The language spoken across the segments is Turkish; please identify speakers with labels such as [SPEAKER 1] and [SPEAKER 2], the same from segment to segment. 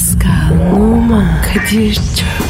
[SPEAKER 1] Pascal, Oman, Kadir çok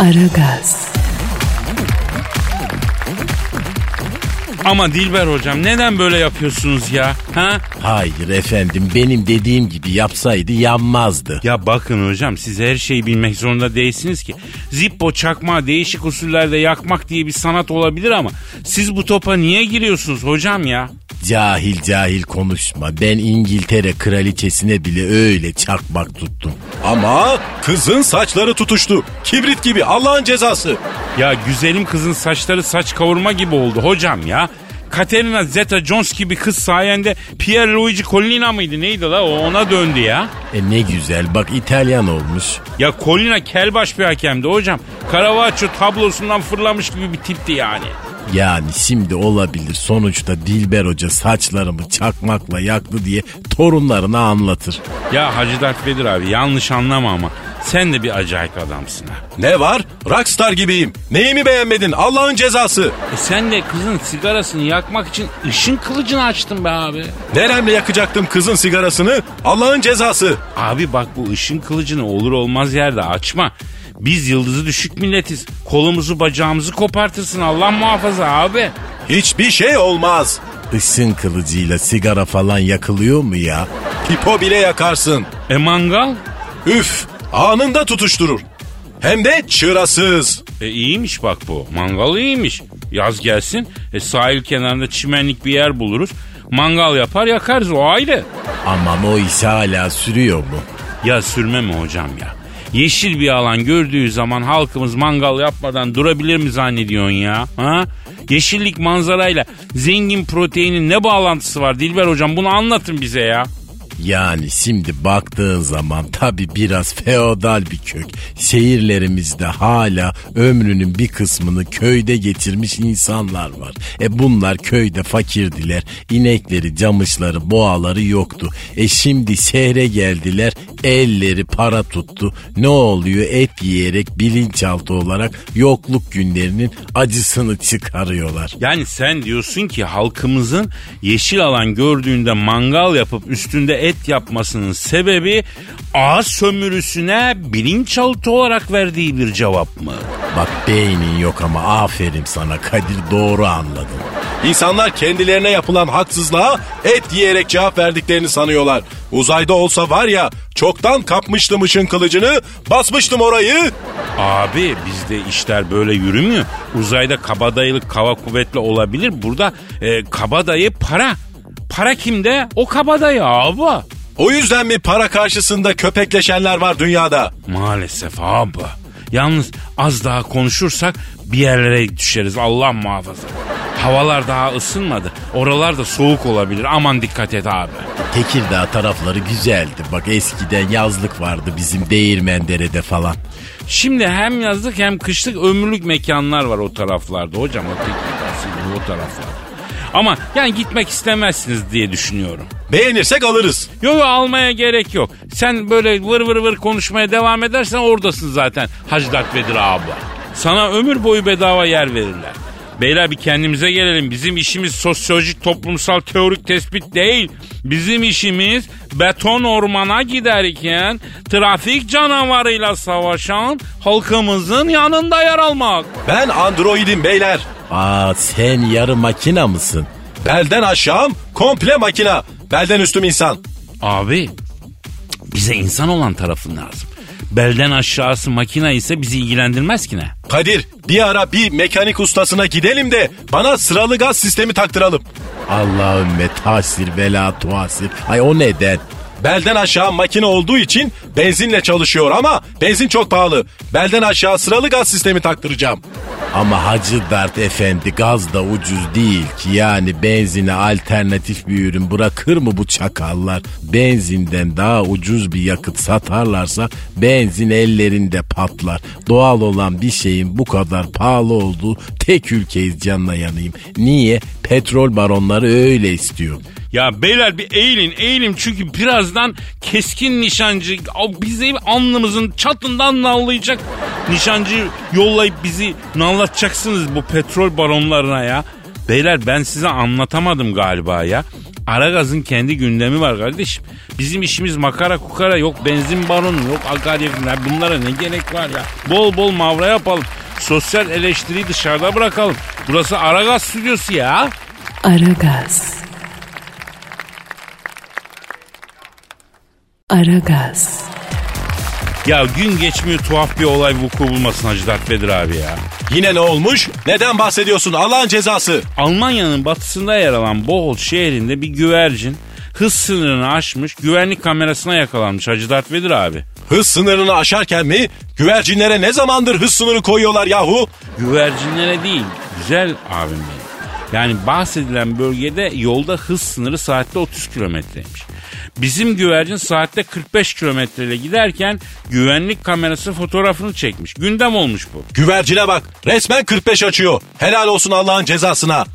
[SPEAKER 1] Aragaz,
[SPEAKER 2] Ama Dilber hocam neden böyle yapıyorsunuz ya? Ha?
[SPEAKER 3] Hayır efendim benim dediğim gibi yapsaydı yanmazdı.
[SPEAKER 2] Ya bakın hocam siz her şeyi bilmek zorunda değilsiniz ki. Zippo çakma değişik usullerde yakmak diye bir sanat olabilir ama siz bu topa niye giriyorsunuz hocam ya?
[SPEAKER 3] Cahil cahil konuşma. Ben İngiltere kraliçesine bile öyle çakmak tuttum.
[SPEAKER 4] Ama kızın saçları tutuştu. Kibrit gibi Allah'ın cezası.
[SPEAKER 2] Ya güzelim kızın saçları saç kavurma gibi oldu hocam ya. Katerina Zeta-Jones gibi kız sayende Pierre Luigi Collina mıydı neydi la o ona döndü ya.
[SPEAKER 3] E ne güzel bak İtalyan olmuş.
[SPEAKER 2] Ya Collina kelbaş bir hakemdi hocam. Caravaggio tablosundan fırlamış gibi bir tipti yani.
[SPEAKER 3] Yani şimdi olabilir sonuçta Dilber Hoca saçlarımı çakmakla yaktı diye torunlarına anlatır.
[SPEAKER 2] Ya Hacı Dert Vedir abi yanlış anlama ama sen de bir acayip adamsın ha.
[SPEAKER 4] Ne var? Rockstar gibiyim. Neyimi beğenmedin? Allah'ın cezası.
[SPEAKER 2] E sen de kızın sigarasını yakmak için ışın kılıcını açtın be abi.
[SPEAKER 4] Neremle yakacaktım kızın sigarasını? Allah'ın cezası.
[SPEAKER 2] Abi bak bu ışın kılıcını olur olmaz yerde açma. Biz yıldızı düşük milletiz. Kolumuzu bacağımızı kopartırsın Allah muhafaza abi.
[SPEAKER 4] Hiçbir şey olmaz.
[SPEAKER 3] Isın kılıcıyla sigara falan yakılıyor mu ya?
[SPEAKER 4] Pipo bile yakarsın.
[SPEAKER 2] E mangal?
[SPEAKER 4] Üf anında tutuşturur. Hem de çırasız.
[SPEAKER 2] E iyiymiş bak bu. Mangal iyiymiş. Yaz gelsin. E sahil kenarında çimenlik bir yer buluruz. Mangal yapar yakarız o ayrı.
[SPEAKER 3] Aman o iş hala sürüyor mu?
[SPEAKER 2] Ya sürme mi hocam ya? Yeşil bir alan gördüğü zaman halkımız mangal yapmadan durabilir mi zannediyorsun ya? Ha? Yeşillik manzarayla zengin proteinin ne bağlantısı var Dilber hocam bunu anlatın bize ya.
[SPEAKER 3] Yani şimdi baktığın zaman tabi biraz feodal bir kök. Şehirlerimizde hala ömrünün bir kısmını köyde geçirmiş insanlar var. E bunlar köyde fakirdiler. İnekleri, camışları, boğaları yoktu. E şimdi şehre geldiler. Elleri para tuttu. Ne oluyor? Et yiyerek bilinçaltı olarak yokluk günlerinin acısını çıkarıyorlar.
[SPEAKER 2] Yani sen diyorsun ki halkımızın yeşil alan gördüğünde mangal yapıp üstünde et yapmasının sebebi ağız sömürüsüne bilinçaltı olarak verdiği bir cevap mı?
[SPEAKER 3] Bak beynin yok ama aferin sana Kadir doğru anladın.
[SPEAKER 4] İnsanlar kendilerine yapılan haksızlığa et yiyerek cevap verdiklerini sanıyorlar. Uzayda olsa var ya çoktan kapmıştım ışın kılıcını basmıştım orayı.
[SPEAKER 2] Abi bizde işler böyle yürümüyor. Uzayda kabadayılık kava kuvvetli olabilir. Burada e, kabadayı para. Para kimde? O kabadayı abi.
[SPEAKER 4] O yüzden mi para karşısında köpekleşenler var dünyada?
[SPEAKER 2] Maalesef abi. Yalnız az daha konuşursak bir yerlere düşeriz Allah muhafaza. Havalar daha ısınmadı. Oralar da soğuk olabilir. Aman dikkat et abi.
[SPEAKER 3] Tekirdağ tarafları güzeldi. Bak eskiden yazlık vardı bizim Değirmendere'de falan.
[SPEAKER 2] Şimdi hem yazlık hem kışlık ömürlük mekanlar var o taraflarda hocam. O Tekirdağ, o taraflarda. Ama yani gitmek istemezsiniz diye düşünüyorum.
[SPEAKER 4] Beğenirsek alırız.
[SPEAKER 2] Yok yok almaya gerek yok. Sen böyle vır vır vır konuşmaya devam edersen oradasın zaten Hacı Dert Vedir abi. Sana ömür boyu bedava yer verirler. Beyler bir kendimize gelelim. Bizim işimiz sosyolojik, toplumsal, teorik tespit değil. Bizim işimiz beton ormana giderken trafik canavarıyla savaşan halkımızın yanında yer almak.
[SPEAKER 4] Ben androidim beyler.
[SPEAKER 3] Aa sen yarı makina mısın?
[SPEAKER 4] Belden aşağım komple makina. Belden üstüm insan.
[SPEAKER 2] Abi bize insan olan tarafın lazım. Belden aşağısı makina ise bizi ilgilendirmez ki ne?
[SPEAKER 4] Kadir bir ara bir mekanik ustasına gidelim de bana sıralı gaz sistemi taktıralım.
[SPEAKER 3] Allahümme tasir vela tuasir. Ay o neden?
[SPEAKER 4] Belden aşağı makine olduğu için benzinle çalışıyor ama benzin çok pahalı. Belden aşağı sıralı gaz sistemi taktıracağım.
[SPEAKER 3] Ama Hacı Dert Efendi gaz da ucuz değil ki yani benzine alternatif bir ürün bırakır mı bu çakallar? Benzinden daha ucuz bir yakıt satarlarsa benzin ellerinde patlar. Doğal olan bir şeyin bu kadar pahalı olduğu tek ülkeyiz canına yanayım. Niye? Petrol baronları öyle istiyor.
[SPEAKER 2] Ya beyler bir eğilin eğilin çünkü birazdan keskin nişancı bizi alnımızın çatından nallayacak nişancı yollayıp bizi nallatacaksınız bu petrol baronlarına ya. Beyler ben size anlatamadım galiba ya. Aragaz'ın kendi gündemi var kardeşim. Bizim işimiz makara kukara yok benzin baronu yok akaryakıtlar bunlara ne gerek var ya. Bol bol mavra yapalım. Sosyal eleştiriyi dışarıda bırakalım. Burası Aragaz stüdyosu ya.
[SPEAKER 1] Aragaz. Aragaz.
[SPEAKER 2] Ya gün geçmiyor tuhaf bir olay vuku bulmasın Hacı Dert Vedir abi ya.
[SPEAKER 4] Yine ne olmuş? Neden bahsediyorsun Allah'ın cezası?
[SPEAKER 2] Almanya'nın batısında yer alan Bohol şehrinde bir güvercin hız sınırını aşmış güvenlik kamerasına yakalanmış Hacı Dert Vedir abi.
[SPEAKER 4] Hız sınırını aşarken mi? Güvercinlere ne zamandır hız sınırı koyuyorlar yahu?
[SPEAKER 2] Güvercinlere değil güzel abim benim. Yani bahsedilen bölgede yolda hız sınırı saatte 30 kilometreymiş. Bizim güvercin saatte 45 kilometreyle giderken güvenlik kamerası fotoğrafını çekmiş. Gündem olmuş bu.
[SPEAKER 4] Güvercine bak resmen 45 açıyor. Helal olsun Allah'ın cezasına.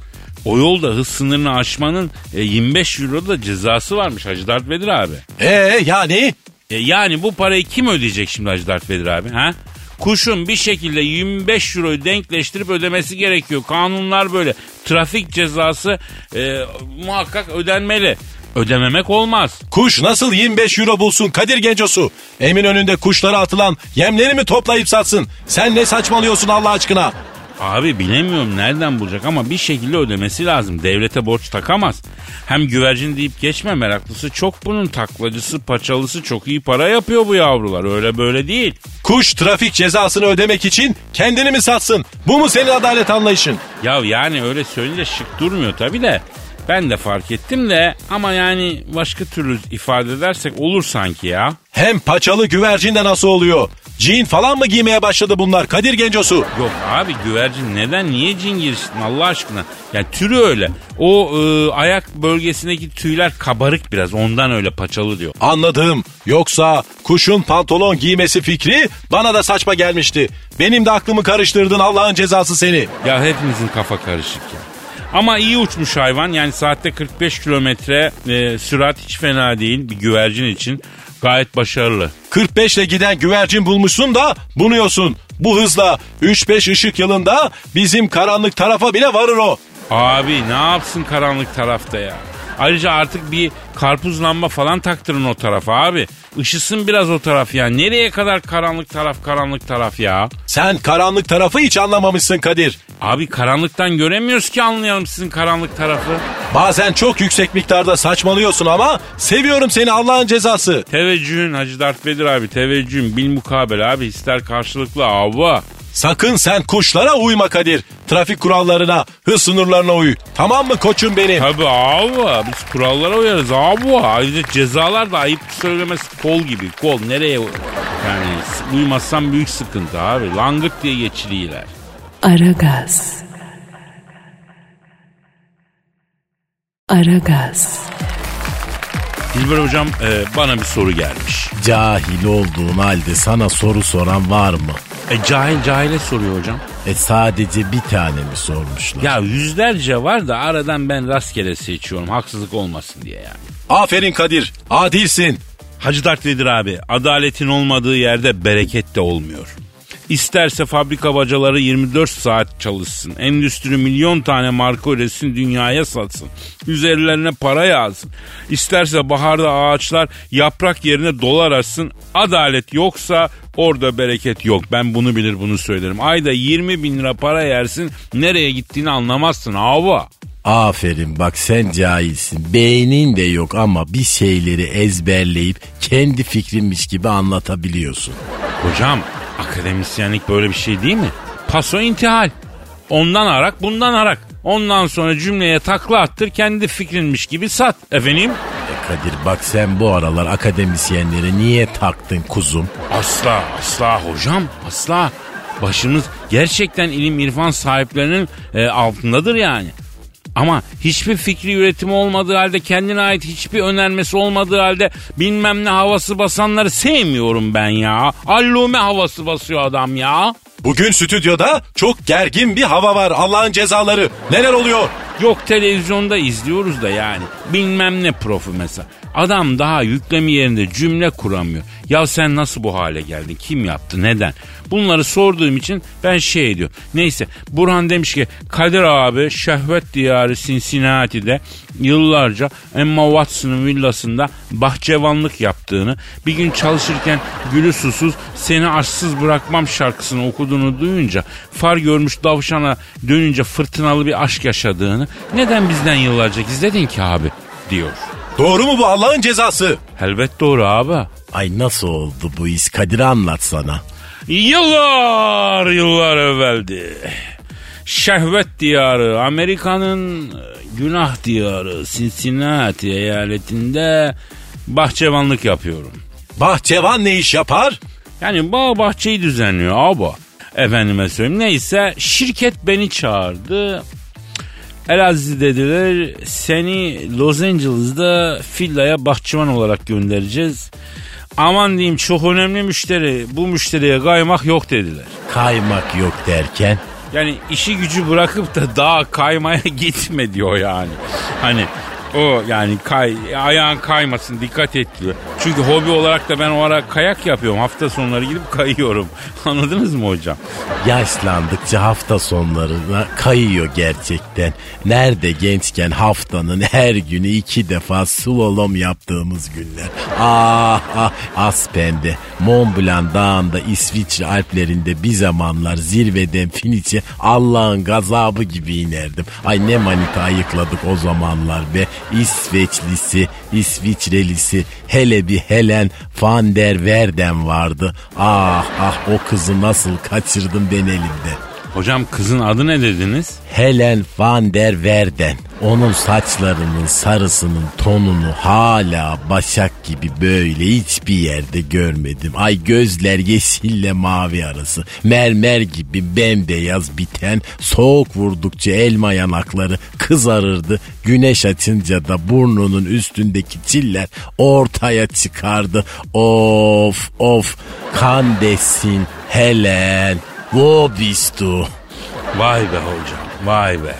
[SPEAKER 2] O yolda hız sınırını aşmanın e, 25 euro da cezası varmış Hacı Dert Vedir abi.
[SPEAKER 4] Ee yani?
[SPEAKER 2] E, yani bu parayı kim ödeyecek şimdi Hacı Dert Vedir abi ha? Kuşun bir şekilde 25 euroyu denkleştirip ödemesi gerekiyor. Kanunlar böyle. Trafik cezası e, muhakkak ödenmeli. Ödememek olmaz.
[SPEAKER 4] Kuş nasıl 25 euro bulsun Kadir Gencosu? Emin önünde kuşlara atılan yemleri mi toplayıp satsın? Sen ne saçmalıyorsun Allah aşkına?
[SPEAKER 2] Abi bilemiyorum nereden bulacak ama bir şekilde ödemesi lazım. Devlete borç takamaz. Hem güvercin deyip geçme meraklısı çok bunun taklacısı paçalısı çok iyi para yapıyor bu yavrular öyle böyle değil.
[SPEAKER 4] Kuş trafik cezasını ödemek için kendini mi satsın? Bu mu senin adalet anlayışın?
[SPEAKER 2] Ya yani öyle söyleyince şık durmuyor tabi de. Ben de fark ettim de ama yani başka türlü ifade edersek olur sanki ya.
[SPEAKER 4] Hem paçalı güvercin de nasıl oluyor? Cin falan mı giymeye başladı bunlar Kadir Gencosu?
[SPEAKER 2] Yok abi güvercin neden niye cin girsin Allah aşkına? Yani türü öyle. O e, ayak bölgesindeki tüyler kabarık biraz ondan öyle paçalı diyor.
[SPEAKER 4] Anladım. Yoksa kuşun pantolon giymesi fikri bana da saçma gelmişti. Benim de aklımı karıştırdın Allah'ın cezası seni.
[SPEAKER 2] Ya hepimizin kafa karışık ya. Ama iyi uçmuş hayvan yani saatte 45 kilometre e, sürat hiç fena değil bir güvercin için. Gayet başarılı.
[SPEAKER 4] 45 ile giden güvercin bulmuşsun da bunuyorsun. Bu hızla 3-5 ışık yılında bizim karanlık tarafa bile varır o.
[SPEAKER 2] Abi ne yapsın karanlık tarafta ya? Ayrıca artık bir karpuz lamba falan taktırın o tarafa abi. Işısın biraz o taraf ya. Nereye kadar karanlık taraf karanlık taraf ya?
[SPEAKER 4] Sen karanlık tarafı hiç anlamamışsın Kadir.
[SPEAKER 2] Abi karanlıktan göremiyoruz ki anlayalım sizin karanlık tarafı.
[SPEAKER 4] Bazen çok yüksek miktarda saçmalıyorsun ama seviyorum seni Allah'ın cezası.
[SPEAKER 2] Teveccühün Hacı Dert Vedir abi teveccühün bil mukabele abi ister karşılıklı avva.
[SPEAKER 4] Sakın sen kuşlara uyma Kadir. Trafik kurallarına, hız sınırlarına uy. Tamam mı koçum benim?
[SPEAKER 2] Tabi avva biz kurallara uyarız avva. Ayrıca cezalar da ayıp söylemesi kol gibi kol nereye yani uymazsan büyük sıkıntı abi. Langırt diye geçiriyorlar.
[SPEAKER 1] Aragaz. Aragaz.
[SPEAKER 2] Dilber hocam e, bana bir soru gelmiş.
[SPEAKER 3] Cahil olduğun halde sana soru soran var mı?
[SPEAKER 2] E cahil cahile soruyor hocam.
[SPEAKER 3] E sadece bir tane mi sormuşlar?
[SPEAKER 2] Ya yüzlerce var da aradan ben rastgele seçiyorum haksızlık olmasın diye yani.
[SPEAKER 4] Aferin Kadir. Adilsin.
[SPEAKER 2] Hacı Dert Vedir abi adaletin olmadığı yerde bereket de olmuyor. İsterse fabrika bacaları 24 saat çalışsın. Endüstri milyon tane marka üretsin dünyaya satsın. Üzerlerine para yağsın. İsterse baharda ağaçlar yaprak yerine dolar açsın. Adalet yoksa orada bereket yok. Ben bunu bilir bunu söylerim. Ayda 20 bin lira para yersin nereye gittiğini anlamazsın hava.
[SPEAKER 3] Aferin bak sen cahilsin. Beynin de yok ama bir şeyleri ezberleyip kendi fikrinmiş gibi anlatabiliyorsun.
[SPEAKER 2] Hocam akademisyenlik böyle bir şey değil mi? Paso intihal. Ondan arak bundan arak. Ondan sonra cümleye takla attır kendi fikrinmiş gibi sat. Efendim?
[SPEAKER 3] E Kadir bak sen bu aralar akademisyenleri niye taktın kuzum?
[SPEAKER 2] Asla asla hocam asla. Başımız gerçekten ilim irfan sahiplerinin e, altındadır yani. Ama hiçbir fikri üretimi olmadığı halde kendine ait hiçbir önermesi olmadığı halde bilmem ne havası basanları sevmiyorum ben ya. Allume havası basıyor adam ya.
[SPEAKER 4] Bugün stüdyoda çok gergin bir hava var Allah'ın cezaları. Neler oluyor?
[SPEAKER 2] Yok televizyonda izliyoruz da yani. Bilmem ne profu mesela. Adam daha yüklemi yerinde cümle kuramıyor. Ya sen nasıl bu hale geldin? Kim yaptı? Neden? Bunları sorduğum için ben şey diyorum. Neyse Burhan demiş ki Kadir abi şehvet diyarı Cincinnati'de yıllarca Emma Watson'ın villasında bahçevanlık yaptığını bir gün çalışırken gülü susuz seni aşksız bırakmam şarkısını okuduğunu duyunca far görmüş davşana dönünce fırtınalı bir aşk yaşadığını neden bizden yıllarca gizledin ki abi diyor.
[SPEAKER 4] Doğru mu bu Allah'ın cezası?
[SPEAKER 2] Elbet doğru abi.
[SPEAKER 3] Ay nasıl oldu bu iş Kadir anlatsana.
[SPEAKER 2] Yıllar yıllar evveldi. Şehvet diyarı Amerika'nın günah diyarı Cincinnati eyaletinde bahçevanlık yapıyorum.
[SPEAKER 4] Bahçevan ne iş yapar?
[SPEAKER 2] Yani bağ bahçeyi düzenliyor abi. Efendime söyleyeyim neyse şirket beni çağırdı. Elazi dediler seni Los Angeles'da villaya bahçıvan olarak göndereceğiz. Aman diyeyim çok önemli müşteri bu müşteriye kaymak yok dediler.
[SPEAKER 3] Kaymak yok derken
[SPEAKER 2] Yani işi gücü bırakıp da daha kaymaya gitme diyor yani. Hani o yani kay, ayağın kaymasın dikkat et diyor. Çünkü hobi olarak da ben o ara kayak yapıyorum. Hafta sonları gidip kayıyorum. Anladınız mı hocam?
[SPEAKER 3] yaşlandıkça hafta sonlarına kayıyor gerçekten. Nerede gençken haftanın her günü iki defa slalom yaptığımız günler. Ah ah Aspen'de, Mont Blanc dağında İsviçre Alplerinde bir zamanlar zirveden finişe Allah'ın gazabı gibi inerdim. Ay ne manita ayıkladık o zamanlar be. İsveçlisi, İsviçrelisi, hele bir Helen van der Verden vardı. Ah ah o kızı nasıl kaçırdım ben elimde.
[SPEAKER 2] Hocam kızın adı ne dediniz?
[SPEAKER 3] Helen van der Verden. Onun saçlarının sarısının tonunu hala başak gibi böyle hiçbir yerde görmedim. Ay gözler yeşille mavi arası. Mermer gibi bembeyaz biten soğuk vurdukça elma yanakları kızarırdı. Güneş açınca da burnunun üstündeki çiller ortaya çıkardı. Of of kandesin Helen. Wo bist du?
[SPEAKER 2] Vay be hocam vay be.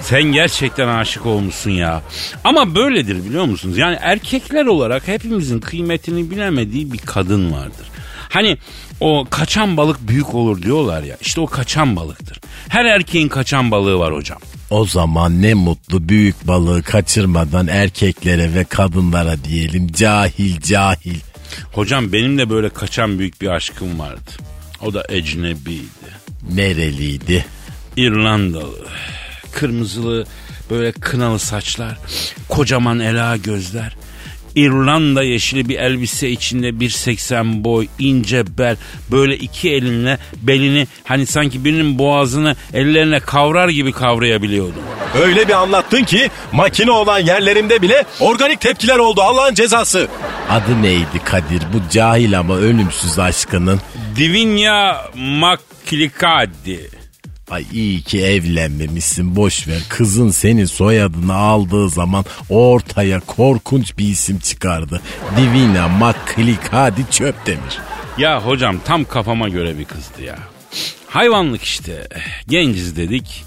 [SPEAKER 2] Sen gerçekten aşık olmuşsun ya. Ama böyledir biliyor musunuz? Yani erkekler olarak hepimizin kıymetini bilemediği bir kadın vardır. Hani o kaçan balık büyük olur diyorlar ya. İşte o kaçan balıktır. Her erkeğin kaçan balığı var hocam.
[SPEAKER 3] O zaman ne mutlu büyük balığı kaçırmadan erkeklere ve kadınlara diyelim cahil cahil.
[SPEAKER 2] Hocam benim de böyle kaçan büyük bir aşkım vardı. O da ecnebiydi.
[SPEAKER 3] Nereliydi?
[SPEAKER 2] İrlandalı. Kırmızılı böyle kınalı saçlar. Kocaman ela gözler. İrlanda yeşili bir elbise içinde 1.80 boy, ince bel, böyle iki elinle belini hani sanki birinin boğazını ellerine kavrar gibi kavrayabiliyordu.
[SPEAKER 4] Öyle bir anlattın ki makine olan yerlerimde bile organik tepkiler oldu Allah'ın cezası.
[SPEAKER 3] Adı neydi Kadir bu cahil ama ölümsüz aşkının?
[SPEAKER 2] Divinya Maklikadi.
[SPEAKER 3] Ay iyi ki evlenmemişsin boş ver. Kızın senin soyadını aldığı zaman ortaya korkunç bir isim çıkardı. Divina Maklikadi Çöptemir.
[SPEAKER 2] Ya hocam tam kafama göre bir kızdı ya. Hayvanlık işte. Genciz dedik.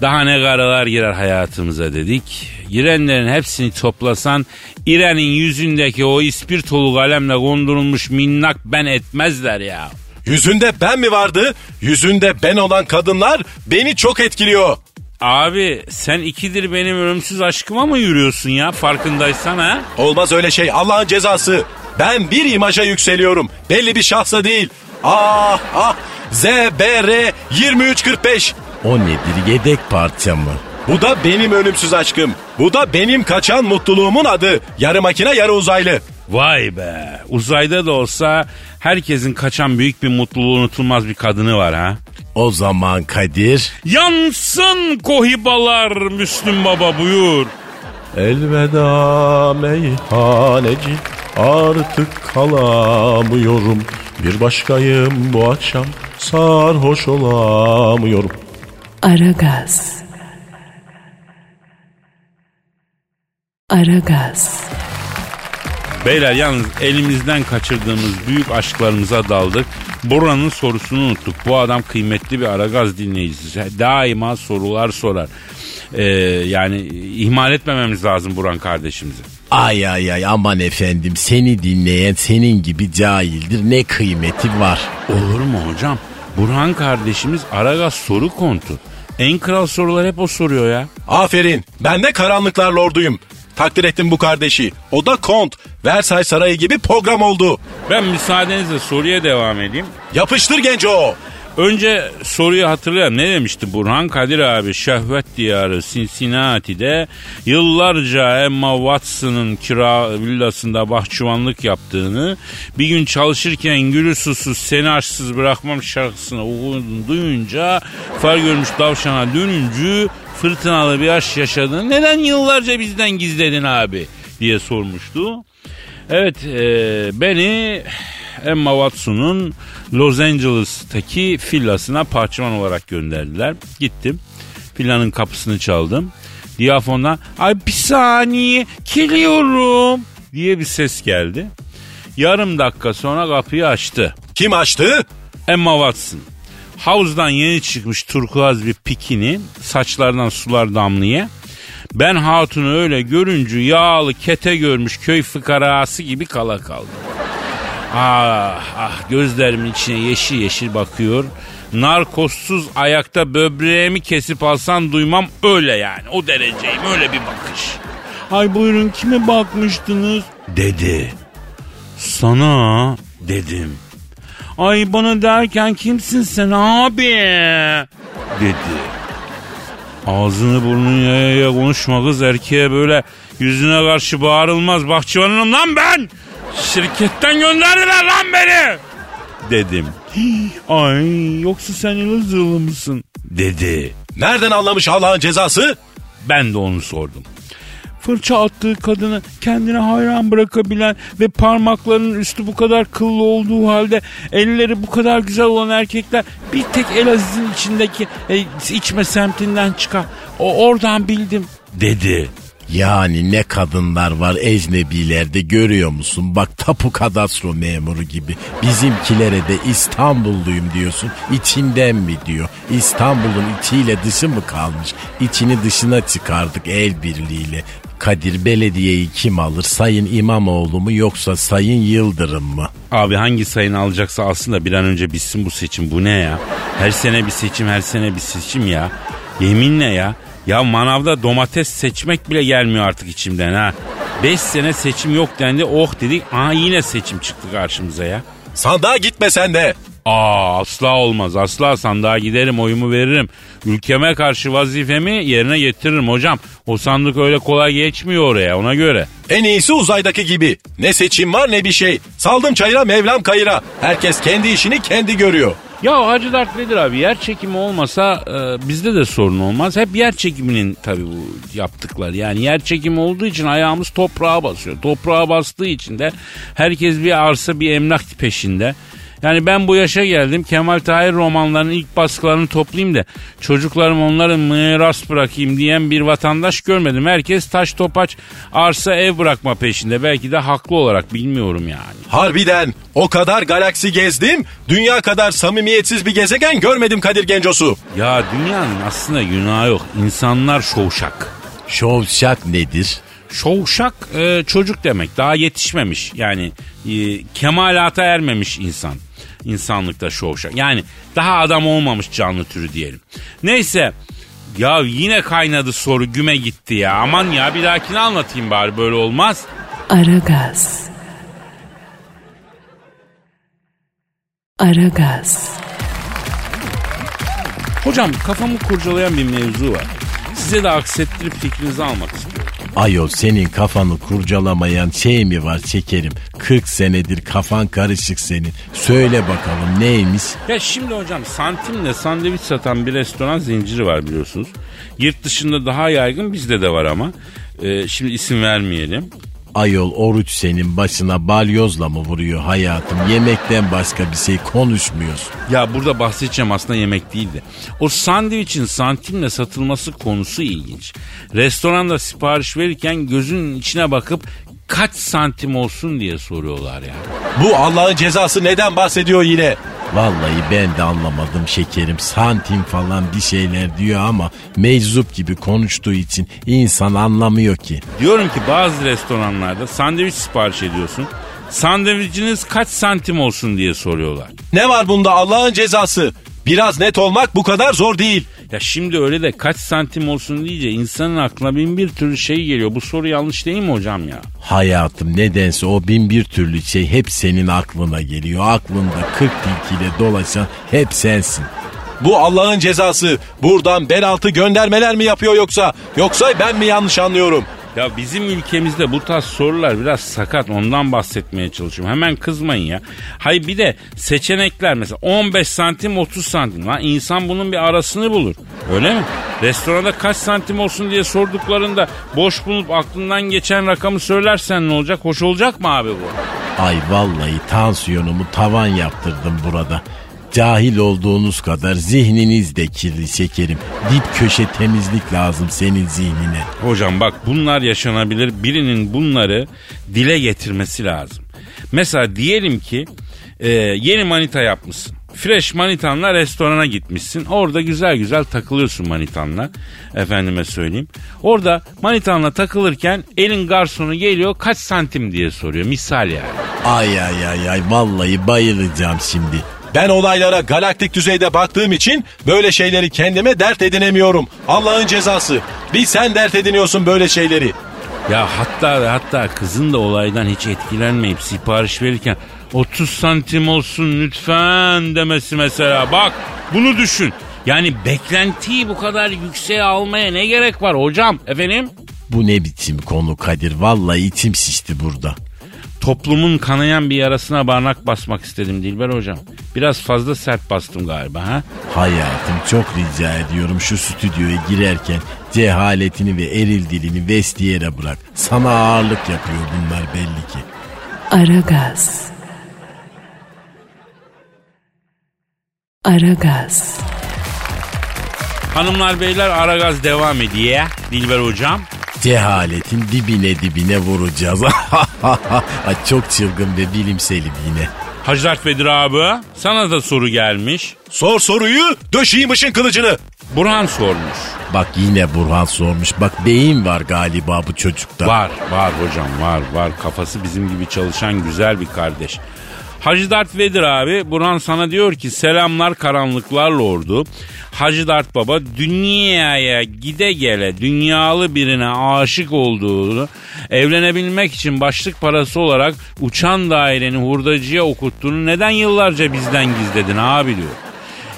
[SPEAKER 2] Daha ne karalar girer hayatımıza dedik. Girenlerin hepsini toplasan İren'in yüzündeki o ispirtolu kalemle kondurulmuş minnak ben etmezler ya.
[SPEAKER 4] Yüzünde ben mi vardı? Yüzünde ben olan kadınlar beni çok etkiliyor.
[SPEAKER 2] Abi sen ikidir benim ölümsüz aşkıma mı yürüyorsun ya farkındaysan ha?
[SPEAKER 4] Olmaz öyle şey Allah'ın cezası. Ben bir imaja yükseliyorum. Belli bir şahsa değil. Ah ah ZBR 2345.
[SPEAKER 3] O nedir yedek parça mı?
[SPEAKER 4] Bu da benim ölümsüz aşkım. Bu da benim kaçan mutluluğumun adı. Yarı makine yarı uzaylı.
[SPEAKER 2] Vay be uzayda da olsa herkesin kaçan büyük bir mutluluğu unutulmaz bir kadını var ha.
[SPEAKER 3] O zaman Kadir
[SPEAKER 2] Yansın kohibalar Müslüm Baba buyur.
[SPEAKER 4] Elveda meyhaneci artık kalamıyorum. Bir başkayım bu akşam sarhoş olamıyorum.
[SPEAKER 1] Aragaz. Aragaz.
[SPEAKER 2] Beyler yalnız elimizden kaçırdığımız büyük aşklarımıza daldık. Buranın sorusunu unuttuk. Bu adam kıymetli bir Aragaz dinleyicisi. Daima sorular sorar. Ee, yani ihmal etmememiz lazım Buran kardeşimizi.
[SPEAKER 3] Ay ay ay aman efendim seni dinleyen senin gibi cahildir ne kıymeti var.
[SPEAKER 2] Olur mu hocam? Burhan kardeşimiz Aragaz soru kontu. En kral sorular hep o soruyor ya.
[SPEAKER 4] Aferin ben de karanlıklar lorduyum. Takdir ettim bu kardeşi. O da kont. Versailles Sarayı gibi program oldu.
[SPEAKER 2] Ben müsaadenizle soruya devam edeyim.
[SPEAKER 4] Yapıştır genco.
[SPEAKER 2] Önce soruyu hatırlayalım. Ne demişti Burhan Kadir abi? Şehvet diyarı Cincinnati'de yıllarca Emma Watson'ın kira villasında bahçıvanlık yaptığını, bir gün çalışırken gülü susuz seni aşksız bırakmam şarkısını okuduğunu duyunca far görmüş davşana dönüncü fırtınalı bir aşk yaşadığını neden yıllarca bizden gizledin abi diye sormuştu. Evet e, beni Emma Watson'un Los Angeles'taki villasına parçaman olarak gönderdiler. Gittim. Villanın kapısını çaldım. Diyafondan ay bir saniye geliyorum diye bir ses geldi. Yarım dakika sonra kapıyı açtı.
[SPEAKER 4] Kim açtı?
[SPEAKER 2] Emma Watson. Havuzdan yeni çıkmış turkuaz bir pikini, saçlardan sular damlaya. Ben hatunu öyle görünce yağlı kete görmüş köy fıkarası gibi kala kaldım. Ah ah gözlerimin içine yeşil yeşil bakıyor. Narkozsuz ayakta böbreğimi kesip alsan duymam öyle yani. O dereceyim öyle bir bakış. Ay buyurun kime bakmıştınız? Dedi. Sana dedim. Ay bana derken kimsin sen abi? Dedi. Ağzını burnunu yaya yaya konuşma kız erkeğe böyle yüzüne karşı bağırılmaz. Bahçıvanım lan ben. Şirketten gönderdiler lan beni. Dedim. Ay yoksa sen Elazığlı mısın? Dedi.
[SPEAKER 4] Nereden anlamış Allah'ın cezası?
[SPEAKER 2] Ben de onu sordum. Fırça attığı kadını kendine hayran bırakabilen ve parmaklarının üstü bu kadar kıllı olduğu halde elleri bu kadar güzel olan erkekler bir tek Elazığ'ın içindeki e, içme semtinden çıkar. O oradan bildim dedi.
[SPEAKER 3] Yani ne kadınlar var ecnebilerde görüyor musun? Bak tapu kadastro memuru gibi. Bizimkilere de İstanbulluyum diyorsun. İçinden mi diyor. İstanbul'un içiyle dışı mı kalmış? İçini dışına çıkardık el birliğiyle. Kadir belediyeyi kim alır? Sayın İmamoğlu mu yoksa Sayın Yıldırım mı?
[SPEAKER 2] Abi hangi sayını alacaksa aslında bir an önce bitsin bu seçim. Bu ne ya? Her sene bir seçim, her sene bir seçim ya. Yeminle ya. Ya manavda domates seçmek bile gelmiyor artık içimden ha. Beş sene seçim yok dendi oh dedik. Aa yine seçim çıktı karşımıza ya.
[SPEAKER 4] Sandığa gitme sen de.
[SPEAKER 2] Aa asla olmaz. Asla sandığa giderim oyumu veririm. Ülkeme karşı vazifemi yerine getiririm hocam. O sandık öyle kolay geçmiyor oraya ona göre.
[SPEAKER 4] En iyisi uzaydaki gibi. Ne seçim var ne bir şey. Saldım çayıra Mevlam kayıra. Herkes kendi işini kendi görüyor.
[SPEAKER 2] Ya Hacı Dert Vedir abi yer çekimi olmasa e, bizde de sorun olmaz. Hep yer çekiminin tabii bu yaptıkları. Yani yer çekimi olduğu için ayağımız toprağa basıyor. Toprağa bastığı için de herkes bir arsa bir emlak peşinde. Yani ben bu yaşa geldim Kemal Tahir romanlarının ilk baskılarını toplayayım da çocuklarım onların miras bırakayım diyen bir vatandaş görmedim. Herkes taş topaç arsa ev bırakma peşinde. Belki de haklı olarak bilmiyorum yani.
[SPEAKER 4] Harbiden o kadar galaksi gezdim. Dünya kadar samimiyetsiz bir gezegen görmedim Kadir Gencosu.
[SPEAKER 2] Ya dünyanın aslında günahı yok. İnsanlar şovşak.
[SPEAKER 3] Şovşak nedir?
[SPEAKER 2] Şovşak e, çocuk demek. Daha yetişmemiş. Yani e, kemalata ermemiş insan. İnsanlıkta şovşak. Yani daha adam olmamış canlı türü diyelim. Neyse. Ya yine kaynadı soru güme gitti ya. Aman ya bir dahakini anlatayım bari böyle olmaz.
[SPEAKER 1] Aragaz. Aragaz.
[SPEAKER 2] Hocam kafamı kurcalayan bir mevzu var. Size de aksettirip fikrinizi almak istiyorum.
[SPEAKER 3] Ayol senin kafanı kurcalamayan şey mi var şekerim? 40 senedir kafan karışık senin. Söyle bakalım neymiş?
[SPEAKER 2] Ya şimdi hocam santimle sandviç satan bir restoran zinciri var biliyorsunuz. Yurt dışında daha yaygın bizde de var ama. Ee, şimdi isim vermeyelim.
[SPEAKER 3] Ayol oruç senin başına balyozla mı vuruyor hayatım? Yemekten başka bir şey konuşmuyorsun.
[SPEAKER 2] Ya burada bahsedeceğim aslında yemek değildi. O sandviçin santimle satılması konusu ilginç. Restoranda sipariş verirken gözünün içine bakıp kaç santim olsun diye soruyorlar ya.
[SPEAKER 4] Bu Allah'ın cezası neden bahsediyor yine?
[SPEAKER 3] Vallahi ben de anlamadım şekerim. Santim falan bir şeyler diyor ama meczup gibi konuştuğu için insan anlamıyor ki.
[SPEAKER 2] Diyorum ki bazı restoranlarda sandviç sipariş ediyorsun. Sandviçiniz kaç santim olsun diye soruyorlar.
[SPEAKER 4] Ne var bunda Allah'ın cezası? Biraz net olmak bu kadar zor değil.
[SPEAKER 2] Ya şimdi öyle de kaç santim olsun deyince insanın aklına bin bir türlü şey geliyor. Bu soru yanlış değil mi hocam ya?
[SPEAKER 3] Hayatım nedense o bin bir türlü şey hep senin aklına geliyor. Aklında 40 tilkiyle dolaşan hep sensin.
[SPEAKER 4] Bu Allah'ın cezası. Buradan bel altı göndermeler mi yapıyor yoksa? Yoksa ben mi yanlış anlıyorum?
[SPEAKER 2] Ya bizim ülkemizde bu tarz sorular biraz sakat ondan bahsetmeye çalışıyorum. Hemen kızmayın ya. Hayır bir de seçenekler mesela 15 santim 30 santim. Lan insan bunun bir arasını bulur. Öyle mi? Restoranda kaç santim olsun diye sorduklarında boş bulup aklından geçen rakamı söylersen ne olacak? Hoş olacak mı abi bu?
[SPEAKER 3] Ay vallahi tansiyonumu tavan yaptırdım burada. Cahil olduğunuz kadar zihniniz de kirli şekerim. Dip köşe temizlik lazım senin zihnine.
[SPEAKER 2] Hocam bak bunlar yaşanabilir. Birinin bunları dile getirmesi lazım. Mesela diyelim ki e, yeni manita yapmışsın. Fresh manitanla restorana gitmişsin. Orada güzel güzel takılıyorsun manitanla. Efendime söyleyeyim. Orada manitanla takılırken elin garsonu geliyor kaç santim diye soruyor. Misal yani.
[SPEAKER 3] Ay ay ay ay vallahi bayılacağım şimdi.
[SPEAKER 4] Ben olaylara galaktik düzeyde baktığım için böyle şeyleri kendime dert edinemiyorum. Allah'ın cezası. Bir sen dert ediniyorsun böyle şeyleri.
[SPEAKER 2] Ya hatta ve hatta kızın da olaydan hiç etkilenmeyip sipariş verirken 30 santim olsun lütfen demesi mesela. Bak bunu düşün. Yani beklentiyi bu kadar yükseğe almaya ne gerek var hocam efendim?
[SPEAKER 3] Bu ne biçim konu Kadir vallahi içim şişti burada.
[SPEAKER 2] Toplumun kanayan bir yarasına barnak basmak istedim Dilber hocam. Biraz fazla sert bastım galiba ha?
[SPEAKER 3] Hayatım çok rica ediyorum şu stüdyoya girerken cehaletini ve eril dilini vestiyere bırak. Sana ağırlık yapıyor bunlar belli ki.
[SPEAKER 1] Aragaz. Aragaz.
[SPEAKER 2] Hanımlar beyler Aragaz devam ediyor. Dilber hocam.
[SPEAKER 3] Cehaletin dibine dibine vuracağız. Çok çılgın ve bilimselim yine.
[SPEAKER 2] Hacı Dert Vedir abi sana da soru gelmiş.
[SPEAKER 4] Sor soruyu döşeyim ışın kılıcını.
[SPEAKER 2] Burhan sormuş.
[SPEAKER 3] Bak yine Burhan sormuş. Bak beyin var galiba bu çocukta.
[SPEAKER 2] Var var hocam var var kafası bizim gibi çalışan güzel bir kardeş. Hacı Dert Vedir abi Burhan sana diyor ki selamlar karanlıklar lordu. Hacı Dert Baba dünyaya gide gele dünyalı birine aşık olduğunu evlenebilmek için başlık parası olarak uçan daireni hurdacıya okuttuğunu neden yıllarca bizden gizledin abi diyor.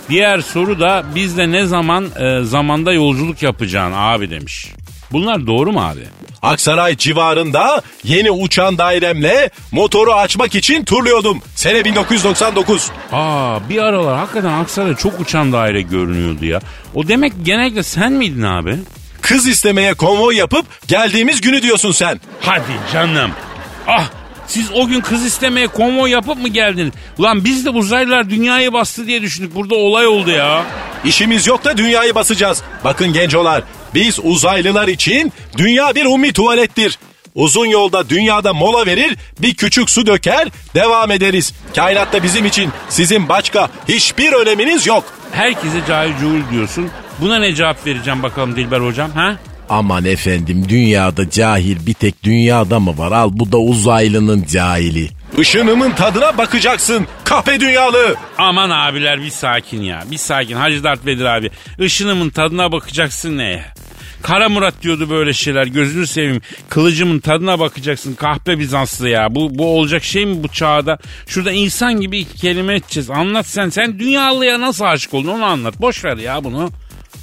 [SPEAKER 2] Diğer soru da bizde ne zaman e, zamanda yolculuk yapacaksın abi demiş. Bunlar doğru mu abi?
[SPEAKER 4] Aksaray civarında yeni uçan dairemle motoru açmak için turluyordum. Sene 1999.
[SPEAKER 2] Aa bir aralar hakikaten Aksaray'da çok uçan daire görünüyordu ya. O demek genellikle sen miydin abi?
[SPEAKER 4] Kız istemeye konvoy yapıp geldiğimiz günü diyorsun sen.
[SPEAKER 2] Hadi canım. Ah siz o gün kız istemeye konvoy yapıp mı geldiniz? Ulan biz de uzaylılar dünyayı bastı diye düşündük. Burada olay oldu ya.
[SPEAKER 4] İşimiz yok da dünyayı basacağız. Bakın gencolar biz uzaylılar için dünya bir ummi tuvalettir. Uzun yolda dünyada mola verir, bir küçük su döker, devam ederiz. Kainatta bizim için sizin başka hiçbir öneminiz yok.
[SPEAKER 2] Herkese cahil cuhul diyorsun. Buna ne cevap vereceğim bakalım Dilber hocam ha?
[SPEAKER 3] Aman efendim dünyada cahil bir tek dünyada mı var? Al bu da uzaylının cahili.
[SPEAKER 4] Işınımın tadına bakacaksın kahpe dünyalı.
[SPEAKER 2] Aman abiler bir sakin ya. Bir sakin Hacı Dert Vedir abi. Işınımın tadına bakacaksın neye? Kara Murat diyordu böyle şeyler. Gözünü seveyim. Kılıcımın tadına bakacaksın. Kahpe Bizanslı ya. Bu, bu olacak şey mi bu çağda? Şurada insan gibi iki kelime edeceğiz. Anlat sen. Sen dünyalıya nasıl aşık oldun onu anlat. Boş ver ya bunu.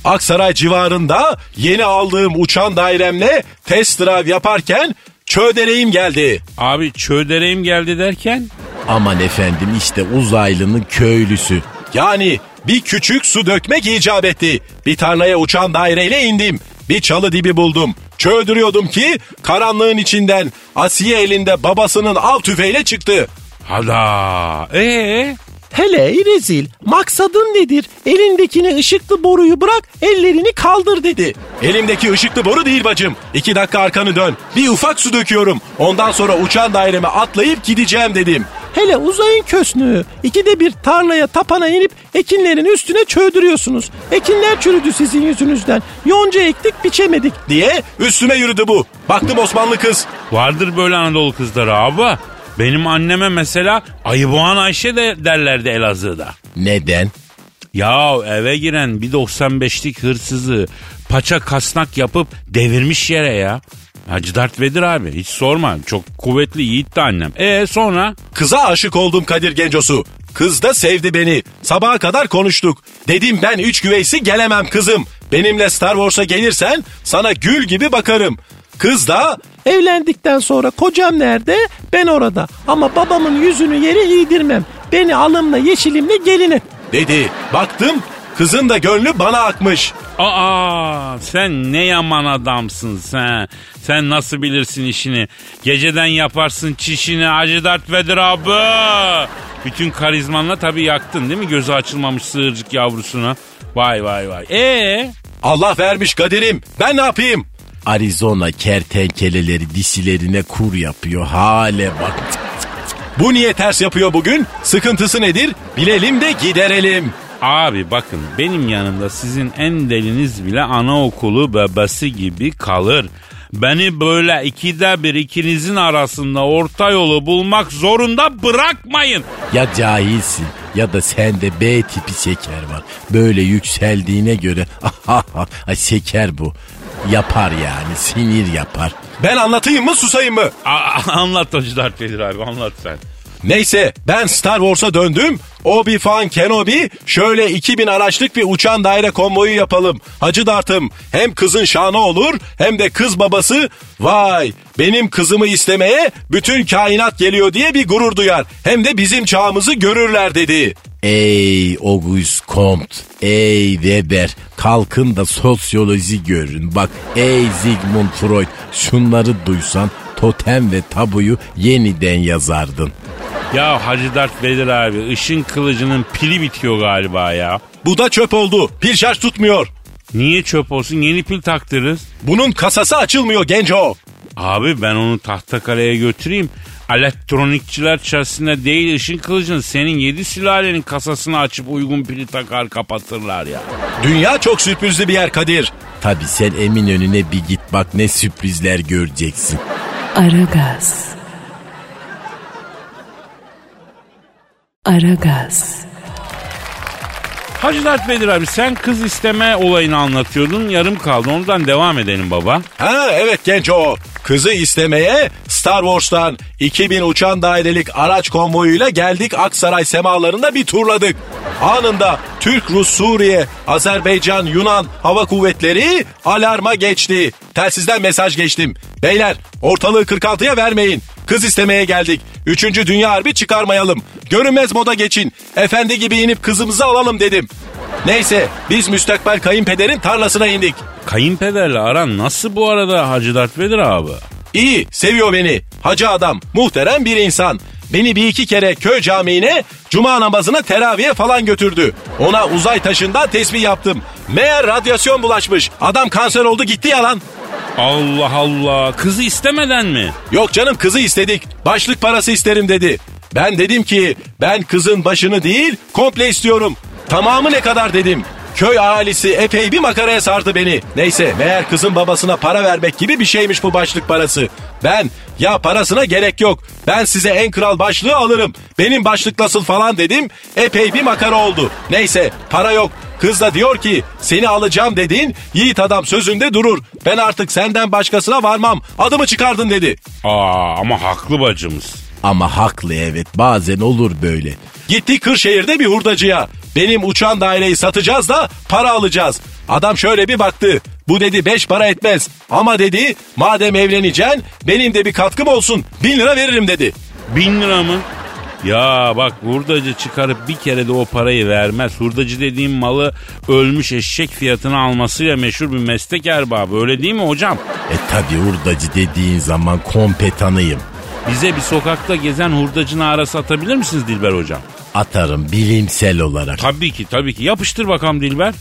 [SPEAKER 4] Aksaray civarında yeni aldığım uçan dairemle test drive yaparken çödereğim geldi.
[SPEAKER 2] Abi çödereğim geldi derken?
[SPEAKER 3] Aman efendim işte uzaylının köylüsü.
[SPEAKER 4] Yani bir küçük su dökmek icap etti. Bir tarlaya uçan daireyle indim. Bir çalı dibi buldum. Çöldürüyordum ki karanlığın içinden Asiye elinde babasının av tüfeğiyle çıktı.
[SPEAKER 2] Hada. Ee?
[SPEAKER 3] Hele rezil maksadın nedir? Elindekini ışıklı boruyu bırak ellerini kaldır dedi.
[SPEAKER 4] Elimdeki ışıklı boru değil bacım. İki dakika arkanı dön. Bir ufak su döküyorum. Ondan sonra uçan daireme atlayıp gideceğim dedim.
[SPEAKER 3] Hele uzayın kösnüğü. İkide bir tarlaya tapana inip ekinlerin üstüne çöldürüyorsunuz. Ekinler çürüdü sizin yüzünüzden. Yonca ektik biçemedik.
[SPEAKER 4] Diye üstüme yürüdü bu. Baktım Osmanlı kız.
[SPEAKER 2] Vardır böyle Anadolu kızları abi. Benim anneme mesela Ayıboğan Ayşe de derlerdi Elazığ'da.
[SPEAKER 3] Neden?
[SPEAKER 2] Ya eve giren bir 95'lik hırsızı paça kasnak yapıp devirmiş yere ya. Hacı Dert Vedir abi hiç sorma çok kuvvetli yiğitti annem. E sonra?
[SPEAKER 4] Kıza aşık oldum Kadir Gencosu. Kız da sevdi beni. Sabaha kadar konuştuk. Dedim ben üç güveysi gelemem kızım. Benimle Star Wars'a gelirsen sana gül gibi bakarım. Kız da
[SPEAKER 3] Evlendikten sonra kocam nerede? Ben orada. Ama babamın yüzünü yere eğdirmem. Beni alımla yeşilimle gelin et.
[SPEAKER 4] dedi. Baktım kızın da gönlü bana akmış.
[SPEAKER 2] Aa sen ne yaman adamsın sen. Sen nasıl bilirsin işini. Geceden yaparsın çişini Hacı Dert Vedir abi. Bütün karizmanla tabii yaktın değil mi? Gözü açılmamış sığırcık yavrusuna. Vay vay vay. Ee?
[SPEAKER 4] Allah vermiş Kadir'im. Ben ne yapayım?
[SPEAKER 3] Arizona kertenkeleleri dişilerine kur yapıyor. Hale bak.
[SPEAKER 4] Bu niye ters yapıyor bugün? Sıkıntısı nedir? Bilelim de giderelim.
[SPEAKER 2] Abi bakın benim yanımda sizin en deliniz bile anaokulu bebesi gibi kalır. Beni böyle ikide bir ikinizin arasında orta yolu bulmak zorunda bırakmayın.
[SPEAKER 3] Ya cahilsin ya da sende B tipi şeker var. Böyle yükseldiğine göre ay şeker bu. Yapar yani sinir yapar.
[SPEAKER 4] Ben anlatayım mı susayım mı?
[SPEAKER 2] A- anlat Hacı Vedir abi anlat sen.
[SPEAKER 4] Neyse ben Star Wars'a döndüm. Obi-Wan Kenobi şöyle 2000 araçlık bir uçan daire konvoyu yapalım. Hacı Dart'ım hem kızın şanı olur hem de kız babası vay benim kızımı istemeye bütün kainat geliyor diye bir gurur duyar. Hem de bizim çağımızı görürler dedi.
[SPEAKER 3] Ey Auguste Comte, ey Weber, kalkın da sosyoloji görün. Bak ey Sigmund Freud, şunları duysan totem ve tabuyu yeniden yazardın.
[SPEAKER 2] Ya Hacı Dert Vedir abi ışın kılıcının pili bitiyor galiba ya.
[SPEAKER 4] Bu da çöp oldu. Pil şarj tutmuyor.
[SPEAKER 2] Niye çöp olsun yeni pil taktırırız.
[SPEAKER 4] Bunun kasası açılmıyor genco.
[SPEAKER 2] Abi ben onu Tahtakale'ye götüreyim. Elektronikçiler çarşısında değil ışın kılıcın senin yedi sülalenin kasasını açıp uygun pili takar kapatırlar ya.
[SPEAKER 4] Dünya çok sürprizli bir yer Kadir.
[SPEAKER 3] Tabi sen emin önüne bir git bak ne sürprizler göreceksin.
[SPEAKER 1] Aragaz. Aragaz.
[SPEAKER 2] Hacı Dert Vedir abi sen kız isteme olayını anlatıyordun yarım kaldı ondan devam edelim baba.
[SPEAKER 4] Ha evet genco. Kızı istemeye Star Wars'tan 2000 uçan dairelik araç konvoyuyla geldik Aksaray semalarında bir turladık. Anında Türk, Rus, Suriye, Azerbaycan, Yunan hava kuvvetleri alarma geçti. Telsizden mesaj geçtim. Beyler ortalığı 46'ya vermeyin. Kız istemeye geldik. Üçüncü Dünya Harbi çıkarmayalım. Görünmez moda geçin. Efendi gibi inip kızımızı alalım dedim. Neyse biz müstakbel kayınpederin tarlasına indik.
[SPEAKER 2] Kayınpederle aran nasıl bu arada Hacı Dert Vedir abi?
[SPEAKER 4] İyi, seviyor beni. Hacı adam, muhterem bir insan. Beni bir iki kere köy camiine, cuma namazına teraviye falan götürdü. Ona uzay taşından tesbih yaptım. Meğer radyasyon bulaşmış. Adam kanser oldu gitti yalan.
[SPEAKER 2] Allah Allah kızı istemeden mi?
[SPEAKER 4] Yok canım kızı istedik. Başlık parası isterim dedi. Ben dedim ki ben kızın başını değil komple istiyorum. Tamamı ne kadar dedim. Köy ahalisi epey bir makaraya sardı beni. Neyse meğer kızın babasına para vermek gibi bir şeymiş bu başlık parası. Ben ya parasına gerek yok. Ben size en kral başlığı alırım. Benim başlık nasıl falan dedim. Epey bir makara oldu. Neyse para yok. Kız da diyor ki seni alacağım dedin yiğit adam sözünde durur. Ben artık senden başkasına varmam. Adımı çıkardın dedi.
[SPEAKER 2] Aa ama haklı bacımız.
[SPEAKER 3] Ama haklı evet bazen olur böyle.
[SPEAKER 4] Gitti Kırşehir'de bir hurdacıya. Benim uçan daireyi satacağız da para alacağız. Adam şöyle bir baktı. Bu dedi beş para etmez. Ama dedi madem evleneceksin benim de bir katkım olsun. Bin lira veririm dedi.
[SPEAKER 2] Bin lira mı? Ya bak hurdacı çıkarıp bir kere de o parayı vermez. Hurdacı dediğim malı ölmüş eşek fiyatına almasıyla meşhur bir meslek erbabı. Öyle değil mi hocam?
[SPEAKER 3] E tabi hurdacı dediğin zaman kompetanıyım.
[SPEAKER 2] Bize bir sokakta gezen hurdacının arası atabilir misiniz Dilber hocam?
[SPEAKER 3] Atarım bilimsel olarak.
[SPEAKER 2] Tabii ki tabii ki. Yapıştır bakalım Dilber.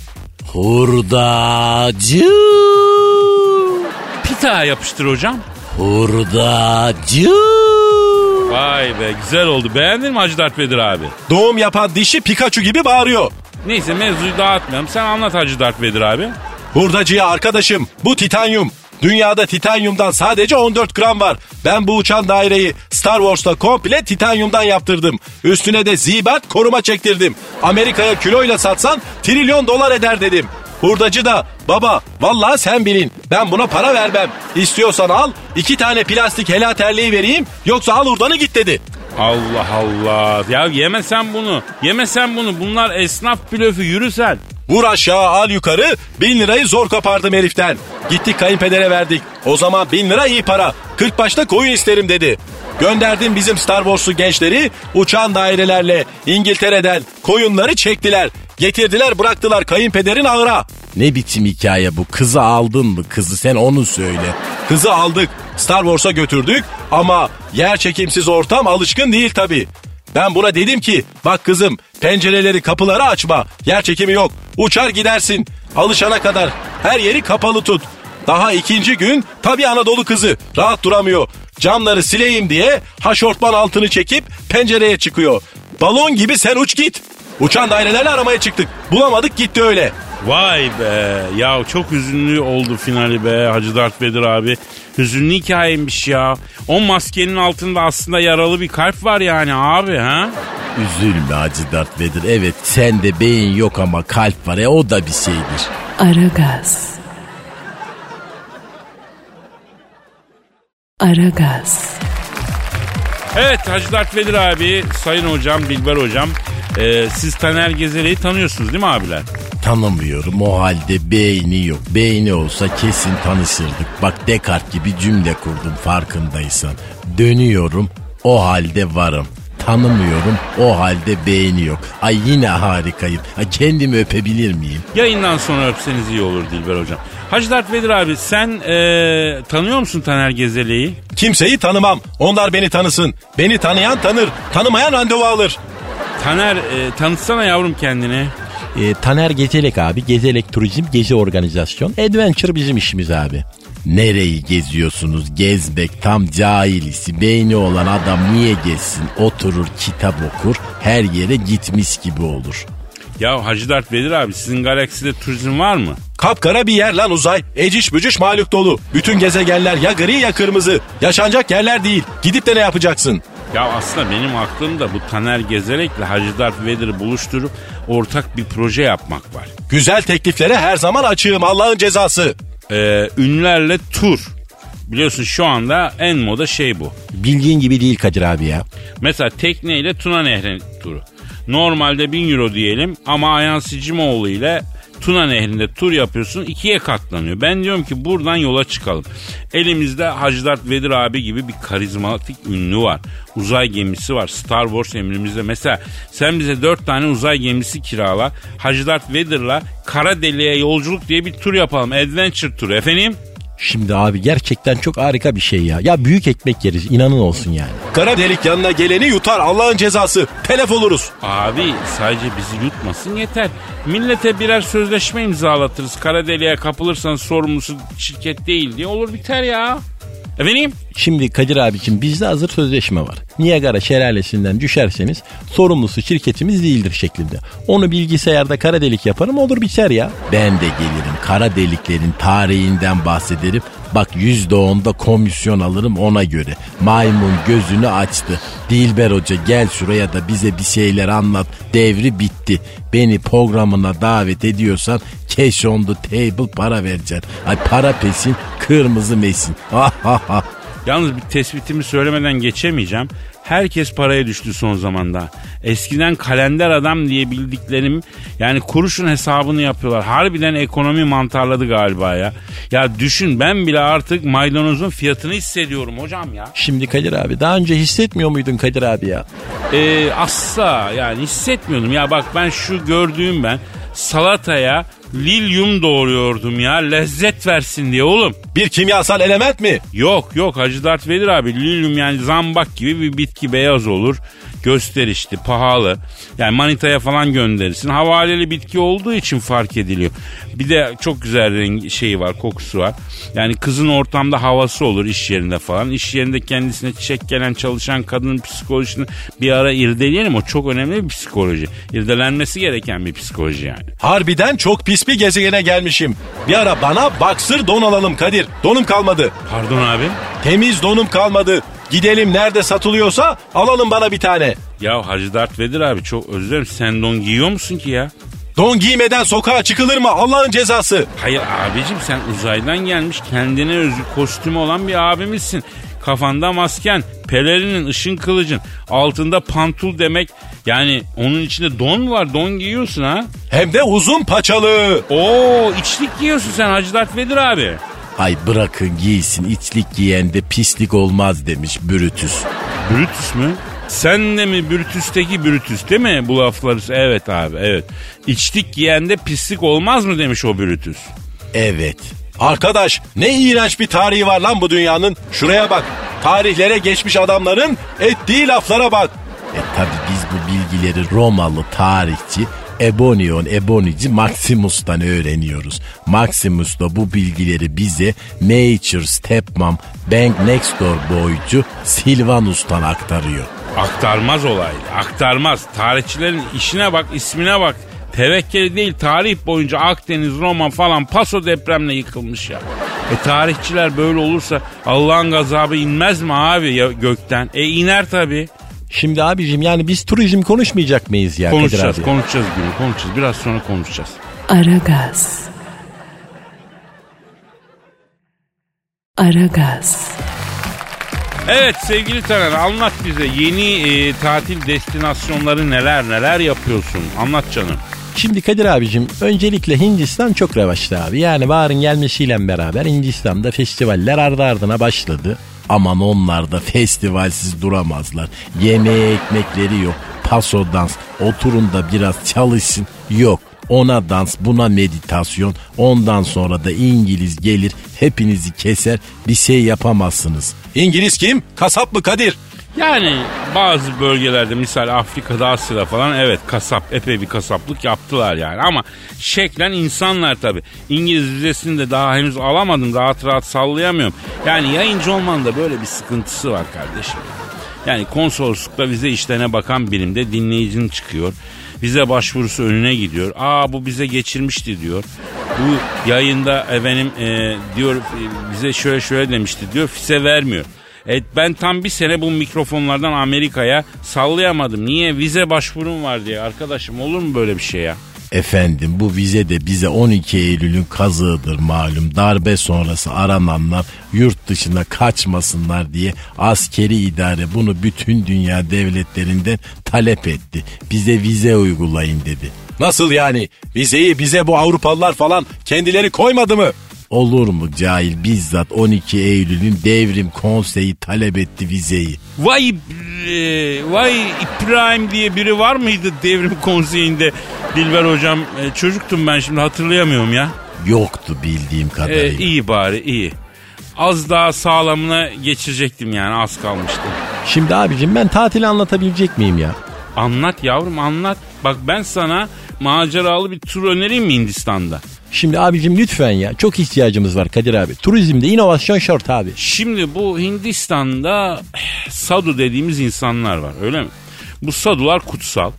[SPEAKER 3] Hurdacı.
[SPEAKER 2] Daha yapıştır hocam.
[SPEAKER 3] Hurdacı.
[SPEAKER 2] Vay be güzel oldu. Beğendin mi Hacı Dert Vedir abi?
[SPEAKER 4] Doğum yapan dişi Pikachu gibi bağırıyor.
[SPEAKER 2] Neyse mevzuyu dağıtmayalım. Sen anlat Hacı Dert Vedir abi.
[SPEAKER 4] Hurdacıya arkadaşım bu titanyum. Dünyada titanyumdan sadece 14 gram var. Ben bu uçan daireyi Star Wars'ta komple titanyumdan yaptırdım. Üstüne de zibat koruma çektirdim. Amerika'ya kiloyla satsan trilyon dolar eder dedim. Hurdacı da baba vallahi sen bilin ben buna para vermem. İstiyorsan al iki tane plastik helal terliği vereyim yoksa al hurdanı git dedi.
[SPEAKER 2] Allah Allah. Ya yeme sen bunu. Yeme sen bunu. Bunlar esnaf blöfü yürü sen.
[SPEAKER 4] Vur aşağı al yukarı bin lirayı zor kopardım heriften. Gittik kayınpedere verdik. O zaman bin lira iyi para. 40 başta koyun isterim dedi. Gönderdim bizim Star Wars'lu gençleri uçan dairelerle İngiltere'den koyunları çektiler. Getirdiler bıraktılar kayınpederin ağıra.
[SPEAKER 3] Ne biçim hikaye bu? Kızı aldın mı? Kızı sen onu söyle.
[SPEAKER 4] Kızı aldık Star Wars'a götürdük ama yer çekimsiz ortam alışkın değil tabi. Ben buna dedim ki bak kızım pencereleri kapıları açma yer çekimi yok uçar gidersin alışana kadar her yeri kapalı tut. Daha ikinci gün tabi Anadolu kızı rahat duramıyor. Camları sileyim diye haşortman altını çekip pencereye çıkıyor. Balon gibi sen uç git. Uçan dairelerle aramaya çıktık. Bulamadık gitti öyle.
[SPEAKER 2] Vay be. Ya çok hüzünlü oldu finali be Hacı Dert Vedir abi. Hüzünlü hikayeymiş ya. O maskenin altında aslında yaralı bir kalp var yani abi ha?
[SPEAKER 3] Üzülme Hacı Dert Vedir. Evet sende beyin yok ama kalp var. E o da bir şeydir.
[SPEAKER 1] Aragaz. Aragaz.
[SPEAKER 2] Evet Hacı Dert Vedir abi, Sayın Hocam, Dilber Hocam. e, siz Taner Gezeli'yi tanıyorsunuz değil mi abiler?
[SPEAKER 3] Tanımıyorum o halde beyni yok. Beyni olsa kesin tanışırdık. Bak Descartes gibi cümle kurdum farkındaysan. Dönüyorum o halde varım. Tanımıyorum o halde beyni yok. Ay yine harikayım. Ay kendimi öpebilir miyim?
[SPEAKER 2] Yayından sonra öpseniz iyi olur Dilber Hocam. Hacı Dert Vedir abi sen e, tanıyor musun Taner Gezeli'yi?
[SPEAKER 4] Kimseyi tanımam. Onlar beni tanısın. Beni tanıyan tanır. Tanımayan randevu alır.
[SPEAKER 2] Taner e, tanıtsana yavrum kendini.
[SPEAKER 5] E, Taner Gezelek abi. Gezelek Turizm Gezi Organizasyon. Adventure bizim işimiz abi.
[SPEAKER 3] Nereyi geziyorsunuz? Gezmek tam cahilisi. Beyni olan adam niye gezsin? Oturur kitap okur her yere gitmiş gibi olur.
[SPEAKER 2] Ya Hacı Dert Vedir abi sizin galakside turizm var mı?
[SPEAKER 4] Kapkara bir yer lan uzay. Eciş bücüş mahluk dolu. Bütün gezegenler ya gri ya kırmızı. Yaşanacak yerler değil. Gidip de ne yapacaksın?
[SPEAKER 2] Ya aslında benim aklımda bu Taner Gezerek'le Hacı Dert Vedir'i buluşturup ortak bir proje yapmak var.
[SPEAKER 4] Güzel tekliflere her zaman açığım Allah'ın cezası.
[SPEAKER 2] Ee, ünlülerle tur. Biliyorsun şu anda en moda şey bu.
[SPEAKER 5] Bildiğin gibi değil Kadir abi ya.
[SPEAKER 2] Mesela tekneyle Tuna Nehri turu. Normalde 1000 euro diyelim ama Ayhan Sicimoğlu ile Tuna Nehri'nde tur yapıyorsun ikiye katlanıyor. Ben diyorum ki buradan yola çıkalım. Elimizde Hacı Dert Vedir abi gibi bir karizmatik ünlü var. Uzay gemisi var. Star Wars emrimizde. Mesela sen bize dört tane uzay gemisi kirala. Hacı Dert Vedir'la kara deliğe yolculuk diye bir tur yapalım. Adventure turu efendim.
[SPEAKER 5] Şimdi abi gerçekten çok harika bir şey ya. Ya büyük ekmek yeriz inanın olsun yani.
[SPEAKER 4] Kara delik yanına geleni yutar Allah'ın cezası. Telef oluruz.
[SPEAKER 2] Abi sadece bizi yutmasın yeter. Millete birer sözleşme imzalatırız. Kara deliğe kapılırsanız sorumlusu şirket değil diye olur biter ya. Efendim?
[SPEAKER 5] Şimdi Kadir abicim bizde hazır sözleşme var. Niagara şelalesinden düşerseniz sorumlusu şirketimiz değildir şeklinde. Onu bilgisayarda kara delik yaparım olur biter ya.
[SPEAKER 3] Ben de gelirim kara deliklerin tarihinden bahsederim. Bak yüzde onda komisyon alırım ona göre. Maymun gözünü açtı. Dilber Hoca gel şuraya da bize bir şeyler anlat. Devri bitti. Beni programına davet ediyorsan cash on the table para vereceksin. Ay para pesin kırmızı mesin.
[SPEAKER 2] Yalnız bir tespitimi söylemeden geçemeyeceğim. Herkes paraya düştü son zamanda. Eskiden kalender adam diye bildiklerim yani kuruşun hesabını yapıyorlar. Harbiden ekonomi mantarladı galiba ya. Ya düşün ben bile artık maydanozun fiyatını hissediyorum hocam ya.
[SPEAKER 5] Şimdi Kadir abi daha önce hissetmiyor muydun Kadir abi ya?
[SPEAKER 2] Ee, asla yani hissetmiyordum. Ya bak ben şu gördüğüm ben salataya lilyum doğruyordum ya lezzet versin diye oğlum.
[SPEAKER 4] Bir kimyasal element mi?
[SPEAKER 2] Yok yok Hacı Dert Vedir abi lilyum yani zambak gibi bir bitki beyaz olur. Gösterişli, pahalı. Yani manitaya falan gönderirsin. Havaleli bitki olduğu için fark ediliyor. Bir de çok güzel rengi şeyi var, kokusu var. Yani kızın ortamda havası olur iş yerinde falan. İş yerinde kendisine çiçek gelen çalışan kadının psikolojisini bir ara irdeleyelim. O çok önemli bir psikoloji. İrdelenmesi gereken bir psikoloji yani.
[SPEAKER 4] Harbiden çok pis bir gezegene gelmişim. Bir ara bana baksır don alalım Kadir. Donum kalmadı.
[SPEAKER 2] Pardon abi.
[SPEAKER 4] Temiz donum kalmadı. Gidelim nerede satılıyorsa alalım bana bir tane.
[SPEAKER 2] Ya Hacı Dert Vedir abi çok özür dilerim. Sen don giyiyor musun ki ya?
[SPEAKER 4] Don giymeden sokağa çıkılır mı Allah'ın cezası?
[SPEAKER 2] Hayır abicim sen uzaydan gelmiş kendine özgü kostümü olan bir abimizsin. Kafanda masken, pelerinin, ışın kılıcın, altında pantul demek. Yani onun içinde don mu var? Don giyiyorsun ha?
[SPEAKER 4] Hem de uzun paçalı.
[SPEAKER 2] Oo içlik giyiyorsun sen Hacı Dert Vedir abi.
[SPEAKER 3] Ay bırakın giysin içlik giyende pislik olmaz demiş Brutus.
[SPEAKER 2] Brutus mü? Sen de mi Brutus'teki Brutus değil mi bu lafları? Evet abi evet. İçlik giyende pislik olmaz mı demiş o Brutus.
[SPEAKER 3] Evet.
[SPEAKER 4] Arkadaş ne iğrenç bir tarihi var lan bu dünyanın. Şuraya bak. Tarihlere geçmiş adamların ettiği laflara bak.
[SPEAKER 3] E tabi biz bu bilgileri Romalı tarihçi Ebonion Ebonici Maximus'tan öğreniyoruz. Maximus da bu bilgileri bize Nature Stepmom Bank Next Door boycu Silvanus'tan aktarıyor.
[SPEAKER 2] Aktarmaz olaydı. Aktarmaz. Tarihçilerin işine bak, ismine bak. Tevekkeli değil tarih boyunca Akdeniz, Roma falan Paso depremle yıkılmış ya. E tarihçiler böyle olursa Allah'ın gazabı inmez mi abi ya gökten? E iner tabi.
[SPEAKER 5] Şimdi abicim yani biz turizm konuşmayacak mıyız ya
[SPEAKER 2] Konuşacağız,
[SPEAKER 5] Kadir abi?
[SPEAKER 2] konuşacağız gibi konuşacağız. Biraz sonra konuşacağız.
[SPEAKER 1] Aragaz. Aragaz.
[SPEAKER 2] Evet sevgili Taner anlat bize yeni e, tatil destinasyonları neler neler yapıyorsun? Anlat canım.
[SPEAKER 5] Şimdi Kadir abicim öncelikle Hindistan çok revaçta abi. Yani baharın gelmesiyle beraber Hindistan'da festivaller ardı ardına başladı.
[SPEAKER 3] Aman onlar da festivalsiz duramazlar. Yemeğe ekmekleri yok. Paso dans. Oturun da biraz çalışsın. Yok. Ona dans, buna meditasyon. Ondan sonra da İngiliz gelir, hepinizi keser, bir şey yapamazsınız.
[SPEAKER 4] İngiliz kim? Kasap mı Kadir?
[SPEAKER 2] Yani bazı bölgelerde misal Afrika'da Asya'da falan evet kasap epey bir kasaplık yaptılar yani ama şeklen insanlar tabi. İngiliz vizesini de daha henüz alamadım rahat rahat sallayamıyorum. Yani yayıncı olmanın da böyle bir sıkıntısı var kardeşim. Yani konsoloslukta vize işlerine bakan birimde dinleyicinin çıkıyor. Vize başvurusu önüne gidiyor. Aa bu bize geçirmişti diyor. Bu yayında efendim e, diyor e, bize şöyle şöyle demişti diyor. Fise vermiyor. Evet ben tam bir sene bu mikrofonlardan Amerika'ya sallayamadım. Niye? Vize başvurum var diye. Arkadaşım olur mu böyle bir şey ya?
[SPEAKER 3] Efendim bu vize de bize 12 Eylül'ün kazığıdır malum. Darbe sonrası arananlar yurt dışına kaçmasınlar diye askeri idare bunu bütün dünya devletlerinden talep etti. Bize vize uygulayın dedi.
[SPEAKER 4] Nasıl yani? Vizeyi bize bu Avrupalılar falan kendileri koymadı mı?
[SPEAKER 3] Olur mu cahil bizzat 12 Eylül'ün devrim konseyi talep etti vizeyi.
[SPEAKER 2] Vay e, vay İbrahim diye biri var mıydı devrim konseyinde? Dilber hocam e, çocuktum ben şimdi hatırlayamıyorum ya.
[SPEAKER 3] Yoktu bildiğim
[SPEAKER 2] E,
[SPEAKER 3] kadarıyla.
[SPEAKER 2] iyi bari iyi. Az daha sağlamına geçecektim yani az kalmıştı.
[SPEAKER 5] Şimdi abicim ben tatili anlatabilecek miyim ya?
[SPEAKER 2] Anlat yavrum anlat. Bak ben sana maceralı bir tur önereyim mi Hindistan'da?
[SPEAKER 5] Şimdi abicim lütfen ya çok ihtiyacımız var Kadir abi. Turizmde inovasyon şart abi.
[SPEAKER 2] Şimdi bu Hindistan'da sadu dediğimiz insanlar var öyle mi? Bu sadular kutsal.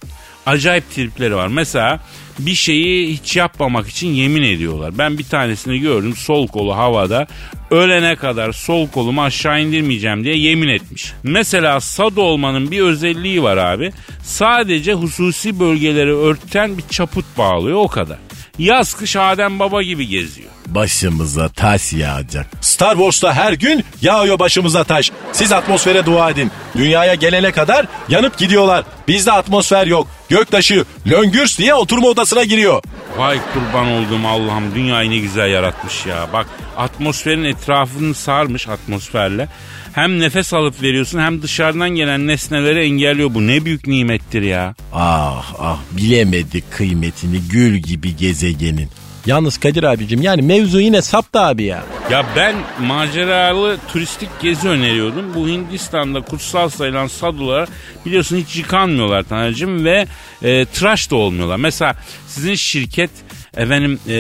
[SPEAKER 2] Acayip tripleri var. Mesela bir şeyi hiç yapmamak için yemin ediyorlar. Ben bir tanesini gördüm sol kolu havada ölene kadar sol kolumu aşağı indirmeyeceğim diye yemin etmiş. Mesela sadu olmanın bir özelliği var abi. Sadece hususi bölgeleri örten bir çaput bağlıyor o kadar. Yaz kış Adem Baba gibi geziyor.
[SPEAKER 3] Başımıza taş yağacak.
[SPEAKER 4] Star Wars'ta her gün yağıyor başımıza taş. Siz atmosfere dua edin. Dünyaya gelene kadar yanıp gidiyorlar. Bizde atmosfer yok. Göktaşı löngürs diye oturma odasına giriyor.
[SPEAKER 2] Vay kurban olduğum Allah'ım dünyayı ne güzel yaratmış ya. Bak atmosferin etrafını sarmış atmosferle. Hem nefes alıp veriyorsun hem dışarıdan gelen nesneleri engelliyor. Bu ne büyük nimettir ya.
[SPEAKER 3] Ah ah bilemedik kıymetini gül gibi gezegenin.
[SPEAKER 5] Yalnız Kadir abicim yani mevzu yine saptı abi ya.
[SPEAKER 2] Ya ben maceralı turistik gezi öneriyordum. Bu Hindistan'da kutsal sayılan sadular biliyorsun hiç yıkanmıyorlar Tanrıcığım ve e, tıraş da olmuyorlar. Mesela sizin şirket efendim e,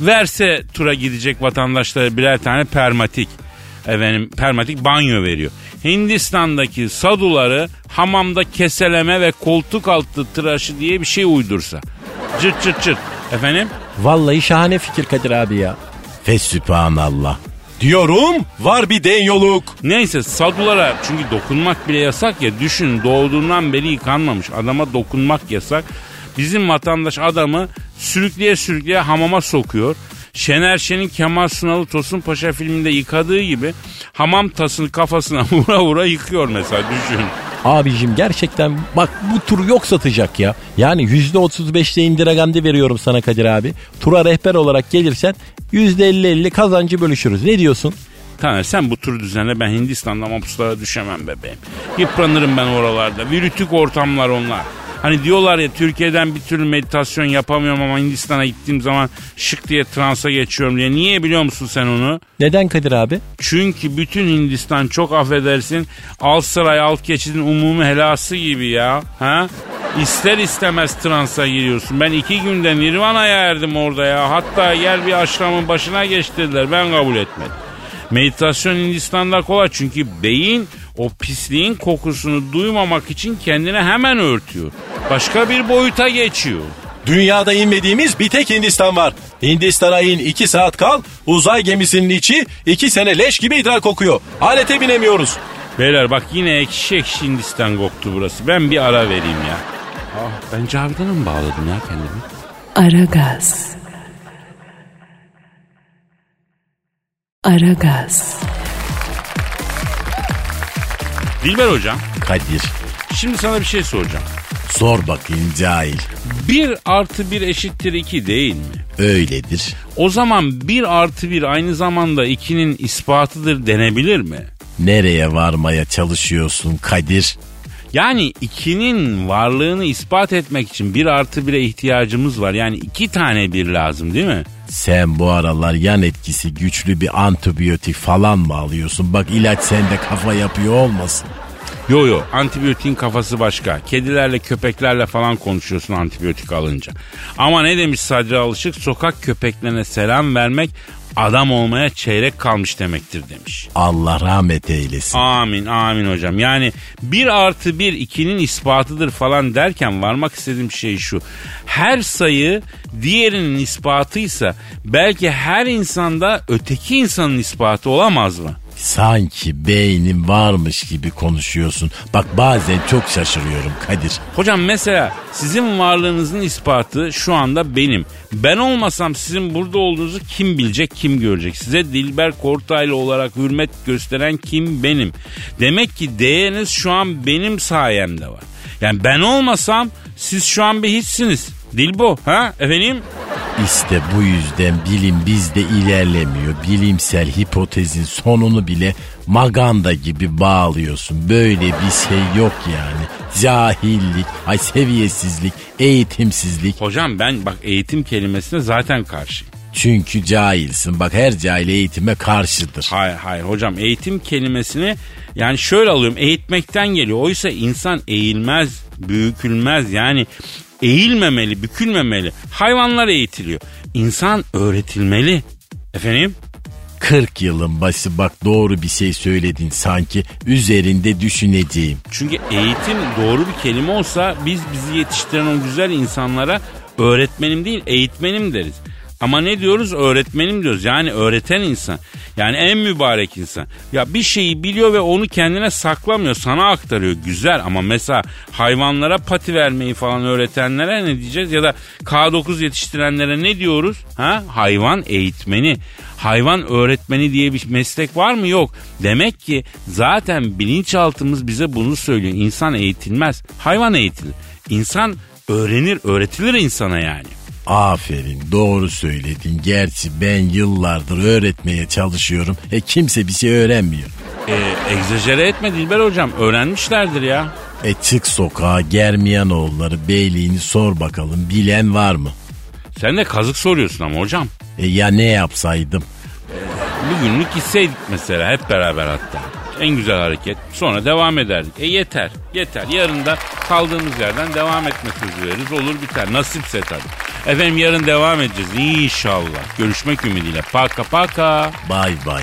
[SPEAKER 2] verse tura gidecek vatandaşlara birer tane permatik efendim permatik banyo veriyor. Hindistan'daki saduları hamamda keseleme ve koltuk altı tıraşı diye bir şey uydursa. Cırt cırt cırt. Efendim?
[SPEAKER 5] Vallahi şahane fikir Kadir abi ya.
[SPEAKER 3] Fesübhanallah.
[SPEAKER 4] Diyorum var bir den yoluk.
[SPEAKER 2] Neyse sadulara çünkü dokunmak bile yasak ya düşün doğduğundan beri yıkanmamış adama dokunmak yasak. Bizim vatandaş adamı sürükleye sürükleye hamama sokuyor. Şener Şen'in Kemal Sunal'ı Tosun Paşa filminde yıkadığı gibi hamam tasını kafasına vura vura yıkıyor mesela düşün.
[SPEAKER 5] Abicim gerçekten bak bu tur yok satacak ya. Yani %35'te Indira Gandhi veriyorum sana Kadir abi. Tura rehber olarak gelirsen %50-50 kazancı bölüşürüz. Ne diyorsun?
[SPEAKER 2] Taner sen bu turu düzenle ben Hindistan'da mapuslara düşemem bebeğim. Yıpranırım ben oralarda. Virütük ortamlar onlar. Hani diyorlar ya Türkiye'den bir türlü meditasyon yapamıyorum ama Hindistan'a gittiğim zaman şık diye transa geçiyorum diye. Niye biliyor musun sen onu?
[SPEAKER 5] Neden Kadir abi?
[SPEAKER 2] Çünkü bütün Hindistan çok affedersin alt saray alt geçidin umumi helası gibi ya. Ha? İster istemez transa giriyorsun. Ben iki günde Nirvana'ya erdim orada ya. Hatta yer bir aşramın başına geçtirdiler. Ben kabul etmedim. Meditasyon Hindistan'da kolay çünkü beyin o pisliğin kokusunu duymamak için kendini hemen örtüyor. Başka bir boyuta geçiyor.
[SPEAKER 4] Dünyada inmediğimiz bir tek Hindistan var. Hindistan'a in 2 saat kal. Uzay gemisinin içi 2 sene leş gibi idrar kokuyor. Alete binemiyoruz.
[SPEAKER 2] Beyler bak yine ekşi ekşi Hindistan koktu burası. Ben bir ara vereyim ya. Ah, ben Cavidan'a mı bağladım ya kendimi?
[SPEAKER 1] Aragaz. Aragaz.
[SPEAKER 2] Dilber hocam
[SPEAKER 3] Kadir
[SPEAKER 2] şimdi sana bir şey soracağım.
[SPEAKER 3] Sor bakayım cahil.
[SPEAKER 2] 1 artı 1 eşittir 2 değil mi?
[SPEAKER 3] Öyledir.
[SPEAKER 2] O zaman 1 artı 1 aynı zamanda 2'nin ispatıdır denebilir mi?
[SPEAKER 3] Nereye varmaya çalışıyorsun Kadir?
[SPEAKER 2] Yani 2'nin varlığını ispat etmek için 1 artı 1'e ihtiyacımız var. Yani 2 tane 1 lazım değil mi?
[SPEAKER 3] Sen bu aralar yan etkisi güçlü bir antibiyotik falan mı alıyorsun? Bak ilaç sende kafa yapıyor olmasın.
[SPEAKER 2] Yo yo antibiyotiğin kafası başka. Kedilerle köpeklerle falan konuşuyorsun antibiyotik alınca. Ama ne demiş Sadri Alışık? Sokak köpeklerine selam vermek adam olmaya çeyrek kalmış demektir demiş.
[SPEAKER 3] Allah rahmet eylesin.
[SPEAKER 2] Amin amin hocam. Yani bir artı bir ikinin ispatıdır falan derken varmak istediğim şey şu. Her sayı diğerinin ispatıysa belki her insanda öteki insanın ispatı olamaz mı?
[SPEAKER 3] Sanki beynin varmış gibi konuşuyorsun. Bak bazen çok şaşırıyorum Kadir.
[SPEAKER 2] Hocam mesela sizin varlığınızın ispatı şu anda benim. Ben olmasam sizin burada olduğunuzu kim bilecek, kim görecek? Size Dilber Kortaylı olarak hürmet gösteren kim benim? Demek ki değeriniz şu an benim sayemde var. Yani ben olmasam siz şu an bir hiçsiniz. Dilbo ha efendim?
[SPEAKER 3] İşte bu yüzden bilim bizde ilerlemiyor. Bilimsel hipotezin sonunu bile maganda gibi bağlıyorsun. Böyle bir şey yok yani. Cahillik, ay seviyesizlik, eğitimsizlik.
[SPEAKER 2] Hocam ben bak eğitim kelimesine zaten karşıyım.
[SPEAKER 3] Çünkü cahilsin. Bak her cahil eğitime karşıdır.
[SPEAKER 2] Hayır hayır hocam eğitim kelimesini yani şöyle alıyorum eğitmekten geliyor. Oysa insan eğilmez, büyükülmez yani eğilmemeli, bükülmemeli. Hayvanlar eğitiliyor. İnsan öğretilmeli. Efendim?
[SPEAKER 3] 40 yılın başı bak doğru bir şey söyledin sanki üzerinde düşüneceğim.
[SPEAKER 2] Çünkü eğitim doğru bir kelime olsa biz bizi yetiştiren o güzel insanlara öğretmenim değil eğitmenim deriz. Ama ne diyoruz? Öğretmenim diyoruz. Yani öğreten insan. Yani en mübarek insan. Ya bir şeyi biliyor ve onu kendine saklamıyor. Sana aktarıyor. Güzel ama mesela hayvanlara pati vermeyi falan öğretenlere ne diyeceğiz? Ya da K9 yetiştirenlere ne diyoruz? Ha? Hayvan eğitmeni. Hayvan öğretmeni diye bir meslek var mı? Yok. Demek ki zaten bilinçaltımız bize bunu söylüyor. İnsan eğitilmez. Hayvan eğitilir. İnsan öğrenir, öğretilir insana yani.
[SPEAKER 3] Aferin doğru söyledin. Gerçi ben yıllardır öğretmeye çalışıyorum. E kimse bir şey öğrenmiyor.
[SPEAKER 2] E, egzajere etme Dilber hocam. Öğrenmişlerdir ya.
[SPEAKER 3] E çık sokağa Germiyanoğulları beyliğini sor bakalım bilen var mı?
[SPEAKER 2] Sen de kazık soruyorsun ama hocam.
[SPEAKER 3] E ya ne yapsaydım?
[SPEAKER 2] Bir günlük gitseydik mesela hep beraber hatta. En güzel hareket. Sonra devam ederdik. E yeter. Yeter. Yarın da kaldığımız yerden devam etme sözü veririz. Olur biter. Nasipse tabii. Efendim yarın devam edeceğiz inşallah. Görüşmek ümidiyle. Paka paka.
[SPEAKER 3] Bay bay.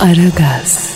[SPEAKER 1] Aragaz.